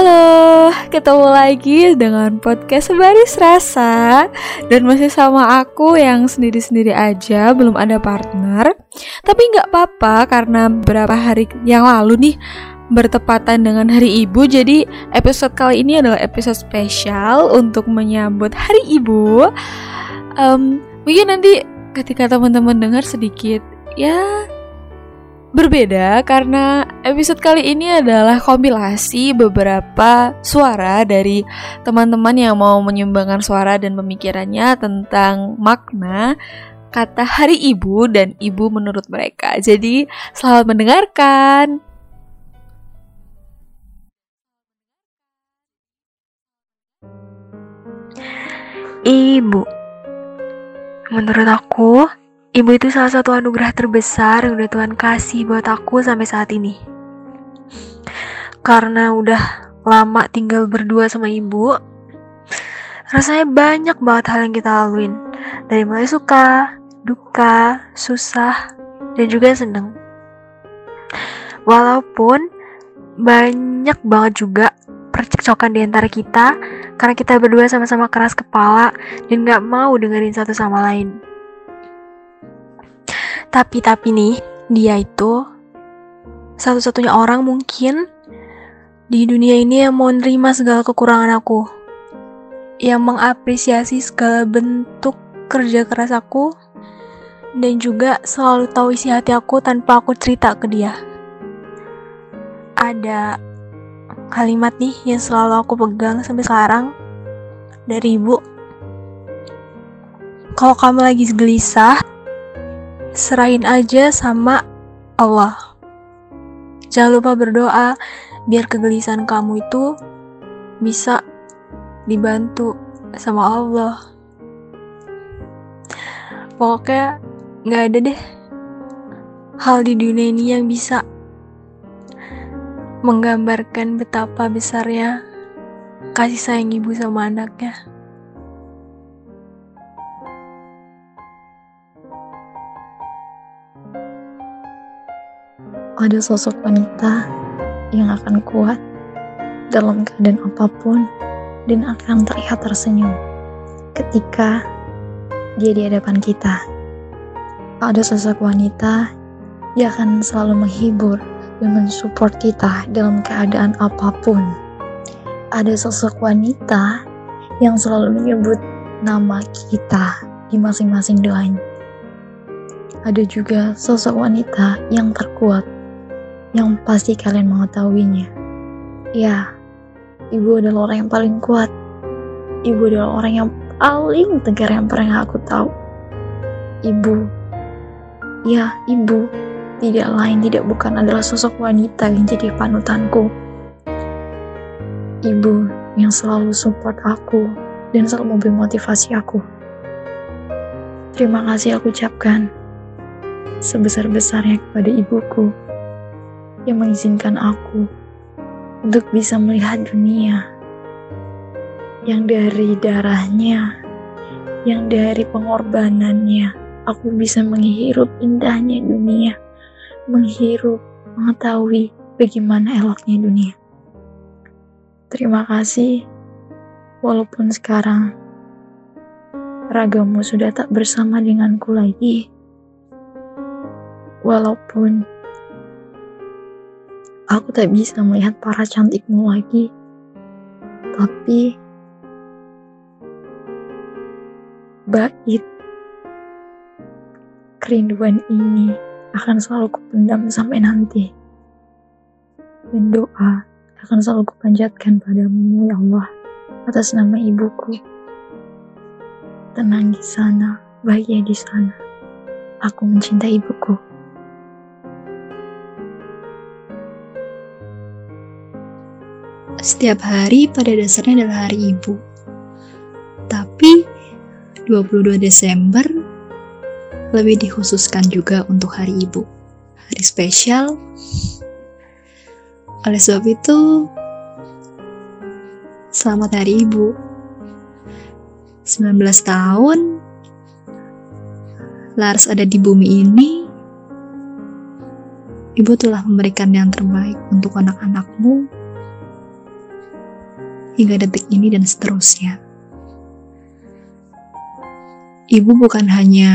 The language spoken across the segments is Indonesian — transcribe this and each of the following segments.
Halo, ketemu lagi dengan podcast Baris Rasa Dan masih sama aku yang sendiri-sendiri aja, belum ada partner. Tapi nggak apa-apa karena beberapa hari yang lalu nih bertepatan dengan Hari Ibu Jadi episode kali ini adalah episode spesial untuk menyambut Hari Ibu. Um, Mungkin nanti ketika teman-teman dengar sedikit ya berbeda karena episode kali ini adalah kompilasi beberapa suara dari teman-teman yang mau menyumbangkan suara dan pemikirannya tentang makna kata hari ibu dan ibu menurut mereka. Jadi, selamat mendengarkan. Ibu Menurut aku, Ibu itu salah satu anugerah terbesar yang udah Tuhan kasih buat aku sampai saat ini. Karena udah lama tinggal berdua sama ibu, rasanya banyak banget hal yang kita laluin. Dari mulai suka, duka, susah, dan juga seneng. Walaupun banyak banget juga percekcokan di antara kita karena kita berdua sama-sama keras kepala dan gak mau dengerin satu sama lain. Tapi tapi nih, dia itu satu-satunya orang mungkin di dunia ini yang mau nerima segala kekurangan aku. Yang mengapresiasi segala bentuk kerja keras aku dan juga selalu tahu isi hati aku tanpa aku cerita ke dia. Ada kalimat nih yang selalu aku pegang sampai sekarang dari ibu. Kalau kamu lagi gelisah, serahin aja sama Allah. Jangan lupa berdoa biar kegelisahan kamu itu bisa dibantu sama Allah. Pokoknya nggak ada deh hal di dunia ini yang bisa menggambarkan betapa besarnya kasih sayang ibu sama anaknya. Ada sosok wanita yang akan kuat dalam keadaan apa pun dan akan terlihat tersenyum ketika dia di hadapan kita. Ada sosok wanita yang akan selalu menghibur dan mensupport kita dalam keadaan apa pun. Ada sosok wanita yang selalu menyebut nama kita di masing-masing doanya. Ada juga sosok wanita yang terkuat yang pasti kalian mengetahuinya. Ya, ibu adalah orang yang paling kuat. Ibu adalah orang yang paling tegar yang pernah aku tahu. Ibu, ya ibu, tidak lain tidak bukan adalah sosok wanita yang jadi panutanku. Ibu yang selalu support aku dan selalu memberi motivasi aku. Terima kasih aku ucapkan sebesar-besarnya kepada ibuku yang mengizinkan aku untuk bisa melihat dunia yang dari darahnya, yang dari pengorbanannya, aku bisa menghirup indahnya dunia, menghirup, mengetahui bagaimana eloknya dunia. Terima kasih, walaupun sekarang ragamu sudah tak bersama denganku lagi. Walaupun Aku tak bisa melihat para cantikmu lagi. Tapi bait kerinduan ini akan selalu kupendam sampai nanti. Dan doa akan selalu kupanjatkan padamu ya Allah atas nama ibuku. Tenang di sana, bahagia di sana. Aku mencintai ibuku. Setiap hari pada dasarnya adalah hari ibu. Tapi 22 Desember lebih dikhususkan juga untuk hari ibu. Hari spesial. Oleh sebab itu, selamat hari ibu. 19 tahun Lars ada di bumi ini, ibu telah memberikan yang terbaik untuk anak-anakmu hingga detik ini dan seterusnya. Ibu bukan hanya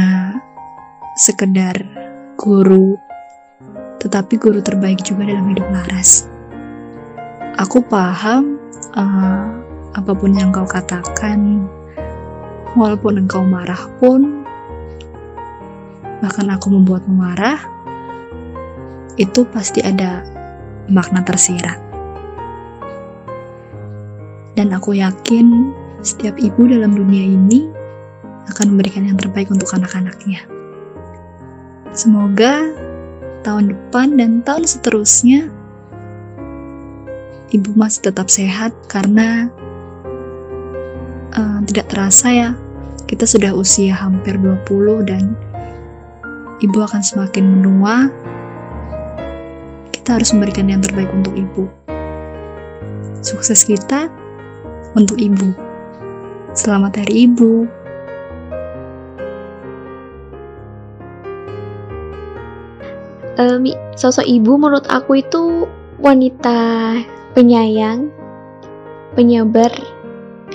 sekedar guru, tetapi guru terbaik juga dalam hidup Laras. Aku paham uh, apa pun yang kau katakan, walaupun engkau marah pun, bahkan aku membuatmu marah, itu pasti ada makna tersirat. Dan aku yakin setiap ibu dalam dunia ini akan memberikan yang terbaik untuk anak-anaknya. Semoga tahun depan dan tahun seterusnya ibu masih tetap sehat karena uh, tidak terasa ya kita sudah usia hampir 20 dan ibu akan semakin menua kita harus memberikan yang terbaik untuk ibu. Sukses kita untuk ibu. Selamat Hari Ibu. Um, sosok ibu menurut aku itu wanita penyayang, penyabar,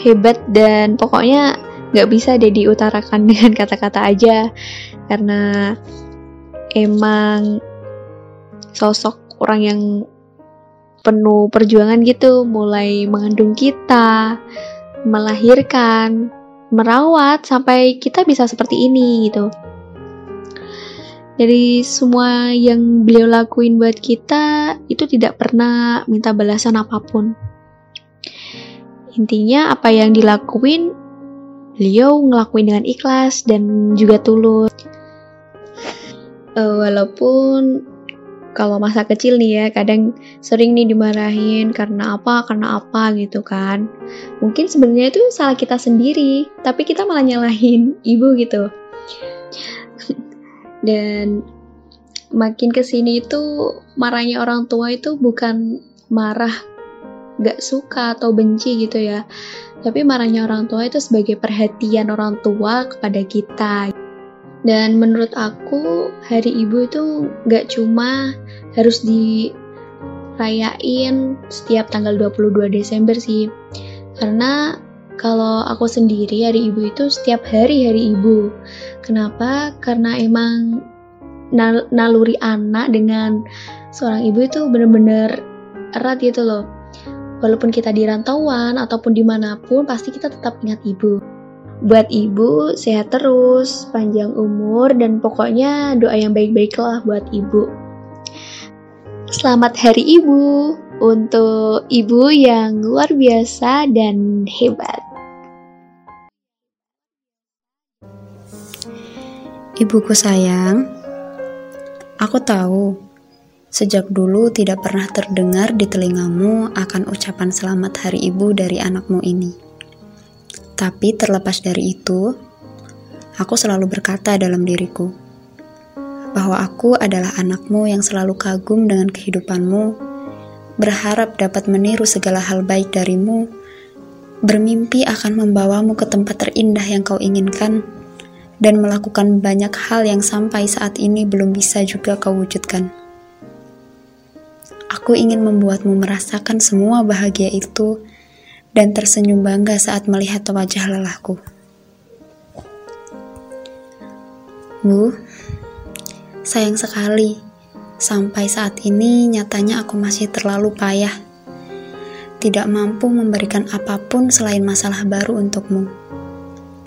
hebat dan pokoknya nggak bisa deh diutarakan dengan kata-kata aja karena emang sosok orang yang penuh perjuangan gitu, mulai mengandung kita, melahirkan, merawat sampai kita bisa seperti ini gitu. Jadi semua yang beliau lakuin buat kita itu tidak pernah minta balasan apa pun. Intinya apa yang dilakuin beliau ngelakuin dengan ikhlas dan juga tulus. Uh, walaupun kalau masa kecil nih ya kadang sering nih dimarahin karena apa karena apa gitu kan. Mungkin sebenarnya itu salah kita sendiri tapi kita malah nyalahin ibu gitu. Dan makin ke sini itu marahnya orang tua itu bukan marah gak suka atau benci gitu ya tapi marahnya orang tua itu sebagai perhatian orang tua kepada kita dan menurut aku hari ibu itu gak cuma harus dirayain setiap tanggal 22 Desember sih. Karena kalau aku sendiri hari ibu itu setiap hari hari ibu. Kenapa? Karena emang nal naluri anak dengan seorang ibu itu bener-bener erat gitu loh. Walaupun kita di rantauan ataupun di mana pun, pasti kita tetap ingat ibu. Buat ibu, sehat terus, panjang umur, dan pokoknya doa yang baik-baik lah buat ibu. Selamat Hari Ibu untuk ibu yang luar biasa dan hebat. Ibuku sayang, aku tahu sejak dulu tidak pernah terdengar di telingamu akan ucapan selamat Hari Ibu dari anakmu ini. Tapi terlepas dari itu, aku selalu berkata dalam diriku bahwa aku adalah anakmu yang selalu kagum dengan kehidupanmu, berharap dapat meniru segala hal baik darimu, bermimpi akan membawamu ke tempat terindah yang kau inginkan, dan melakukan banyak hal yang sampai saat ini belum bisa juga kau wujudkan. Aku ingin membuatmu merasakan semua bahagia itu dan tersenyum bangga saat melihat wajah lelahku. Bu, sayang sekali, sampai saat ini nyatanya aku masih terlalu payah. Tidak mampu memberikan apa pun selain masalah baru untukmu.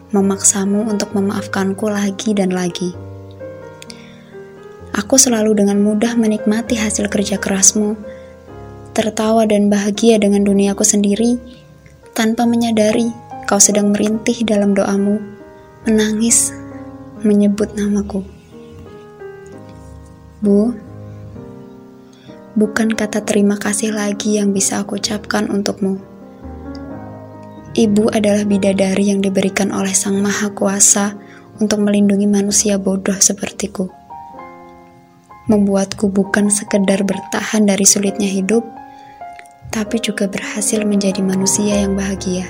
Memaksamu untuk memaafkanku lagi dan lagi. Aku selalu dengan mudah menikmati hasil kerja kerasmu, tertawa dan bahagia dengan duniaku sendiri, tanpa menyadari, kau sedang merintih dalam doamu, menangis, menyebut namaku. Bu, bukan kata terima kasih lagi yang bisa aku ucapkan untukmu. Ibu adalah bidadari yang diberikan oleh Sang Maha Kuasa untuk melindungi manusia bodoh sepertiku. Membuatku bukan sekedar bertahan dari sulitnya hidup, tapi juga berhasil menjadi manusia yang bahagia.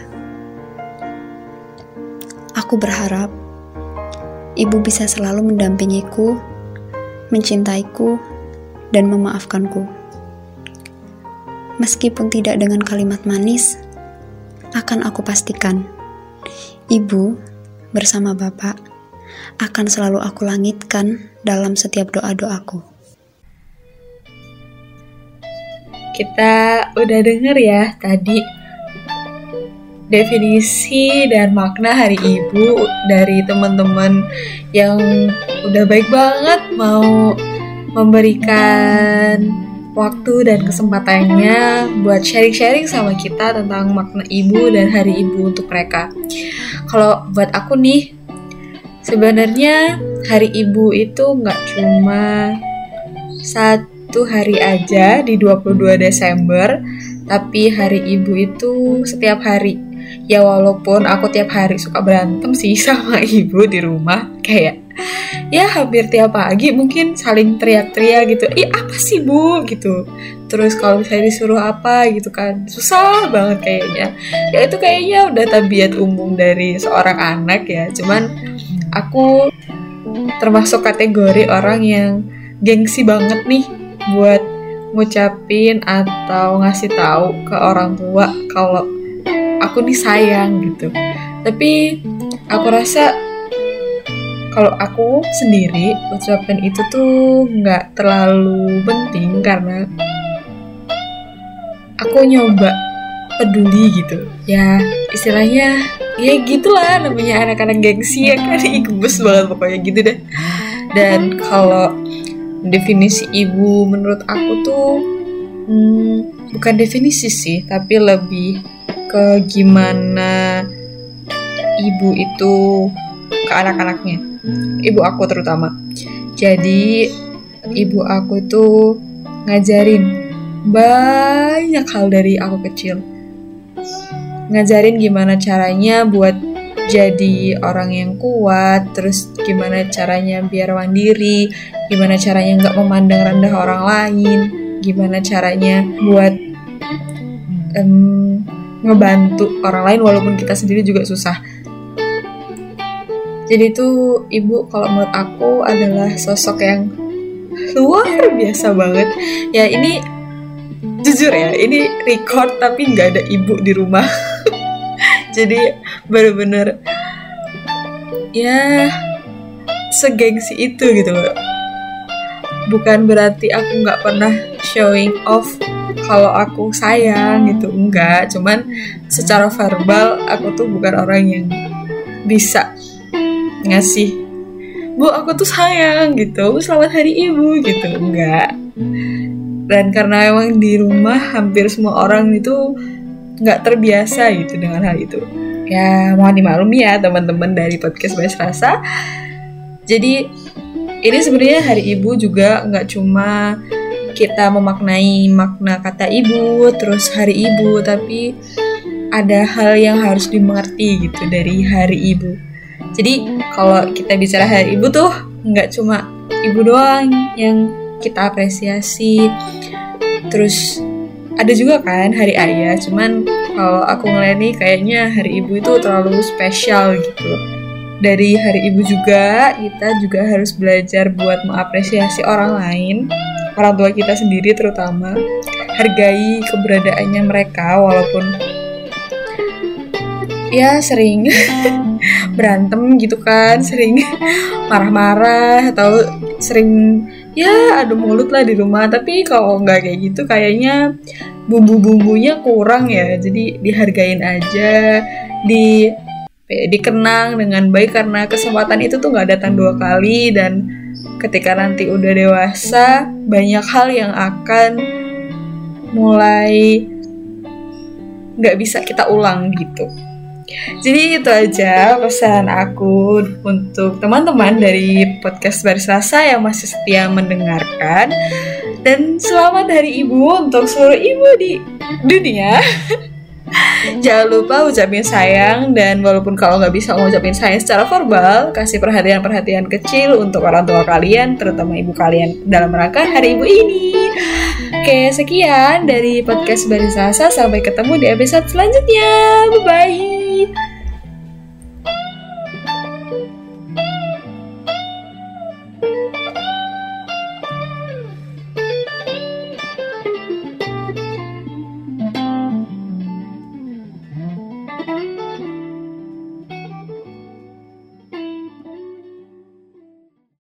Aku berharap ibu bisa selalu mendampingiku, mencintaiku, dan memaafkanku. Meskipun tidak dengan kalimat manis, akan aku pastikan, ibu bersama bapak akan selalu aku langitkan dalam setiap doa-doaku. Kita udah denger ya tadi definisi dan makna hari ibu dari teman-teman yang udah baik banget mau memberikan waktu dan kesempatannya buat sharing-sharing sama kita tentang makna ibu dan hari ibu untuk mereka. Kalau buat aku nih, sebenarnya hari ibu itu nggak cuma satu hari aja di 22 Desember, tapi hari ibu itu setiap hari. Ya walaupun aku tiap hari suka berantem sih sama ibu di rumah, kayak ya hampir tiap pagi mungkin saling teriak-teriak gitu ih apa sih bu? gitu. Terus kalau misalnya disuruh apa gitu kan susah banget kayaknya. Ya itu kayaknya udah tabiat umum dari seorang anak ya cuman aku termasuk kategori orang yang gengsi banget nih buat ngucapin atau ngasih tahu ke orang tua kalau aku nih sayang gitu. Tapi aku rasa kalau aku sendiri ucapan itu tuh nggak terlalu penting karena aku nyoba peduli gitu. Ya istilahnya ya gitulah namanya anak-anak gengsi ya kan. Ikebus banget pokoknya gitu deh. Dan kalau definisi ibu menurut aku tuh hmm, bukan definisi sih tapi lebih ke gimana ibu itu ke anak-anaknya ibu aku terutama. Jadi ibu aku itu ngajarin banyak hal dari aku kecil. Ngajarin gimana caranya buat jadi orang yang kuat, terus gimana caranya biar mandiri, gimana caranya nggak memandang rendah orang lain, gimana caranya buat um, ngebantu orang lain walaupun kita sendiri juga susah jadi tuh ibu kalau menurut aku adalah sosok yang luar biasa banget. Ya ini jujur ya, ini record tapi nggak ada ibu di rumah. Jadi bener-bener ya segengsi itu gitu Bukan berarti aku nggak pernah showing off kalau aku sayang gitu enggak. Cuman secara verbal aku tuh bukan orang yang bisa ngasih bu aku tuh sayang gitu. Selamat hari ibu gitu enggak. Dan karena emang di rumah hampir semua orang itu nggak terbiasa gitu dengan hal itu. Ya mohon dimaklumi ya teman-teman dari podcast Bahas Rasa. Jadi ini sebenarnya hari ibu juga nggak cuma kita memaknai makna kata ibu terus hari ibu tapi ada hal yang harus dimengerti gitu dari hari ibu jadi kalau kita bicara hari ibu tuh nggak cuma ibu doang yang kita apresiasi. Terus ada juga kan hari ayah, cuman kalau aku ngeliat nih kayaknya hari ibu itu terlalu spesial gitu. Dari hari ibu juga kita juga harus belajar buat mengapresiasi orang lain, orang tua kita sendiri terutama. Hargai keberadaannya mereka walaupun ya sering berantem gitu kan sering marah-marah atau sering ya ada mulut lah di rumah tapi kalau nggak kayak gitu kayaknya bumbu-bumbunya kurang ya jadi dihargain aja di dikenang dengan baik karena kesempatan itu tuh nggak datang dua kali dan ketika nanti udah dewasa banyak hal yang akan mulai nggak bisa kita ulang gitu jadi itu aja pesan aku untuk teman-teman dari podcast Baris Rasa yang masih setia mendengarkan. Dan selamat Hari Ibu untuk seluruh ibu di dunia. Jangan lupa ucapin sayang dan walaupun kalau nggak bisa ngucapin sayang secara verbal, kasih perhatian-perhatian kecil untuk orang tua kalian, terutama ibu kalian dalam rangka Hari Ibu ini. Oke, sekian dari podcast Baris Rasa. Sampai ketemu di episode selanjutnya. Bye-bye.